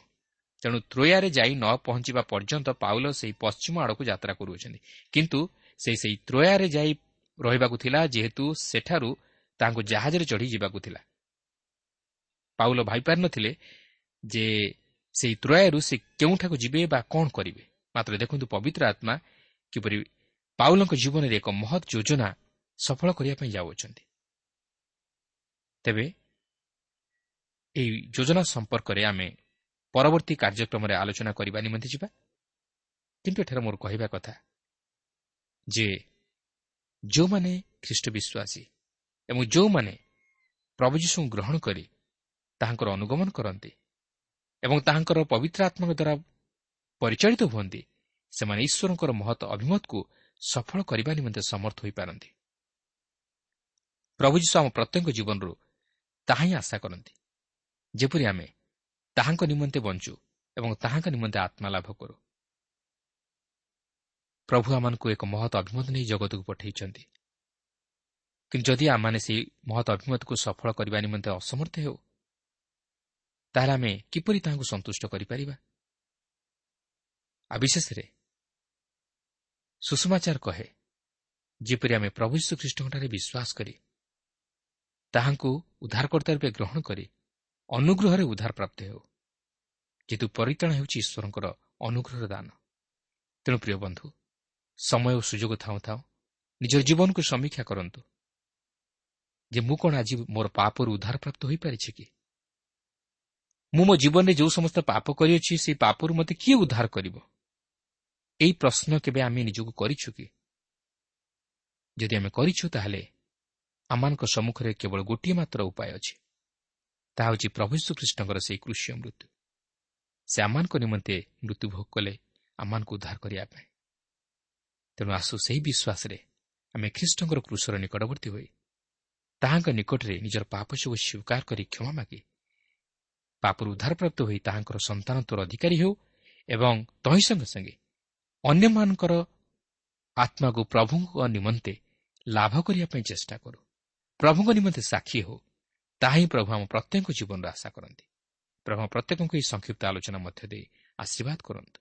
ତେଣୁ ତ୍ରୋୟାରେ ଯାଇ ନ ପହଞ୍ଚିବା ପର୍ଯ୍ୟନ୍ତ ପାଉଲ ସେହି ପଶ୍ଚିମ ଆଡ଼କୁ ଯାତ୍ରା କରୁଅଛନ୍ତି। କିନ୍ତୁ ସେ ସେହି ତ୍ରୋୟାରେ ଯାଇ ରହିବାକୁ ଥିଲା ଯେହେତୁ ସେଠାରୁ ତାହାଙ୍କୁ ଜାହାଜରେ ଚଢ଼ି ଯିବାକୁ ଥିଲା। ପାଉଲ ଭାବିପାରିନଥିଲେ ଯେ ସେହି ତ୍ରୟାରୁ ସେ କେଉଁଠାକୁ ଯିବେ ବା କ'ଣ କରିବେ। ମାତ୍ର ଦେଖନ୍ତୁ ପବିତ୍ର ଆତ୍ମା କିପରି ପାଉଲଙ୍କ ଜୀବନରେ ଏକ ମହତ୍ ଯୋଜନା ସଫଳ କରିବା ପାଇଁ ଯାଉଅଛନ୍ତି। ତେବେ ଏହି ଯୋଜନା ସମ୍ପର୍କରେ ଆମେ ପରବର୍ତ୍ତୀ କାର୍ଯ୍ୟକ୍ରମରେ ଆଲୋଚନା କରିବା ନିମନ୍ତେ ଯିବା। କିନ୍ତୁ ଏଠାରେ ମୋର କହିବା କଥା ଯେ ଯେଉଁମାନେ ଖ୍ରୀଷ୍ଟ ବିଶ୍ୱାସୀ ଏବଂ ଯେଉଁମାନେ ପ୍ରଭୁ ଯୀଶୁଙ୍କୁ ଗ୍ରହଣ କରି ତାହାଙ୍କର ଅନୁଗମନ କରନ୍ତି ଏବଂ ତାହାଙ୍କର ପବିତ୍ର ଆତ୍ମାଙ୍କ ଦ୍ୱାରା ପରିଚାଳିତ ହୁଅନ୍ତି ସେମାନେ ଈଶ୍ୱରଙ୍କର ମହତ ଅଭିମତକୁ ସଫଳ କରିବା ନିମନ୍ତେ ସମର୍ଥ ହୋଇପାରନ୍ତି। ପ୍ରଭୁ ଯୀଶୁ ଆମ ପ୍ରତ୍ୟେକ ଜୀବନରୁ ତାହା ହିଁ ଆଶା କରନ୍ତି ଯେପରି ଆମେ ତାହାଙ୍କ ନିମନ୍ତେ ବଞ୍ଚୁ ଏବଂ ତାହାଙ୍କ ନିମନ୍ତେ ଆତ୍ମା ଲାଭ କରୁ। ପ୍ରଭୁ ଆମମାନଙ୍କୁ ଏକ ମହତ ଅଭିମତ ନେଇ ଜଗତକୁ ପଠାଇଛନ୍ତି। କିନ୍ତୁ ଯଦି ଆମମାନେ ସେହି ମହତ ଅଭିମତକୁ ସଫଳ କରିବା ନିମନ୍ତେ ଅସମର୍ଥ ହେଉ ତାହେଲେ ଆମେ କିପରି ତାହାଙ୍କୁ ସନ୍ତୁଷ୍ଟ କରିପାରିବା? ଆଉ ବିଶେଷରେ ସୁଷମାଚାର କହେ ଯେପରି ଆମେ ପ୍ରଭୁ ଶ୍ରୀଖ୍ରୀଷ୍ଟଙ୍କଠାରେ ବିଶ୍ୱାସ କରି ତାହାଙ୍କୁ ଉଦ୍ଧାରକର୍ତ୍ତା ରୂପେ ଗ୍ରହଣ କରି ଅନୁଗ୍ରହରେ ଉଦ୍ଧାର ପ୍ରାପ୍ତ ହେଉ ଯେହେତୁ ପରିତାଣ ହେଉଛି ଈଶ୍ୱରଙ୍କର ଅନୁଗ୍ରହର ଦାନ। ତେଣୁ ପ୍ରିୟ ବନ୍ଧୁ ସମୟ ଓ ସୁଯୋଗ ଥାଉ ଥାଉ ନିଜର ଜୀବନକୁ ସମୀକ୍ଷା କରନ୍ତୁ ଯେ ମୁଁ କ'ଣ ଆଜି ମୋର ପାପରୁ ଉଦ୍ଧାର ପ୍ରାପ୍ତ ହୋଇପାରିଛି କି? ମୁଁ ମୋ ଜୀବନରେ ଯେଉଁ ସମସ୍ତ ପାପ କରିଅଛି ସେହି ପାପରୁ ମୋତେ କିଏ ଉଦ୍ଧାର କରିବ? ଏହି ପ୍ରଶ୍ନ କେବେ ଆମେ ନିଜକୁ କରିଛୁ କି? ଯଦି ଆମେ କରିଛୁ ତାହେଲେ ଆମମାନଙ୍କ ସମ୍ମୁଖରେ କେବଳ ଗୋଟିଏ ମାତ୍ର ଉପାୟ ଅଛି। ତାହା ହେଉଛି ପ୍ରଭୁ ଶ୍ରୀକୃଷ୍ଣଙ୍କର ସେହି କୃଷି ମୃତ୍ୟୁ। ସେ ଆମମାନଙ୍କ ନିମନ୍ତେ ମୃତ୍ୟୁ ଭୋଗ କଲେ ଆମମାନଙ୍କୁ ଉଦ୍ଧାର କରିବା ପାଇଁ। ତେଣୁ ଆସୁ ସେହି ବିଶ୍ୱାସରେ ଆମେ ଖ୍ରୀଷ୍ଟଙ୍କର କୃଷର ନିକଟବର୍ତ୍ତୀ ହୋଇ ତାହାଙ୍କ ନିକଟରେ ନିଜର ପାପ ସବୁ ସ୍ୱୀକାର କରି କ୍ଷମା ମାଗି ପାପରୁ ଉଦ୍ଧାରପ୍ରାପ୍ତ ହୋଇ ତାହାଙ୍କର ସନ୍ତାନ ତୋର ଅଧିକାରୀ ହେଉ ଏବଂ ତହିଁ ସଙ୍ଗେ ସଙ୍ଗେ ଅନ୍ୟମାନଙ୍କର ଆତ୍ମାକୁ ପ୍ରଭୁଙ୍କ ନିମନ୍ତେ ଲାଭ କରିବା ପାଇଁ ଚେଷ୍ଟା କରୁ। ପ୍ରଭୁଙ୍କ ନିମନ୍ତେ ସାକ୍ଷୀ ହେଉ। ତାହା ହିଁ ପ୍ରଭୁ ଆମ ପ୍ରତ୍ୟେକ ଜୀବନର ଆଶା କରନ୍ତି। ପ୍ରଭୁ ପ୍ରତ୍ୟେକଙ୍କୁ ଏହି ସଂକ୍ଷିପ୍ତ ଆଲୋଚନା ମଧ୍ୟ ଦେଇ ଆଶୀର୍ବାଦ କରନ୍ତୁ।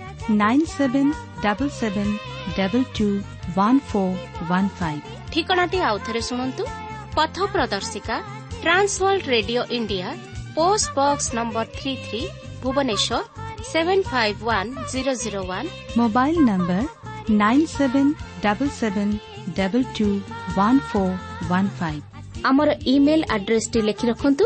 ଟୁ ଶୁଣନ୍ତୁ। ପଥ ପ୍ରଦର୍ଶିକା trans world radio India post box number three three Bhubaneswar seven five one zero zero one mobile number nine seven double seven double two one four one five ଆମର ଇମେଲ୍ ଆଡ୍ରେସଟି ଲେଖି ରଖନ୍ତୁ।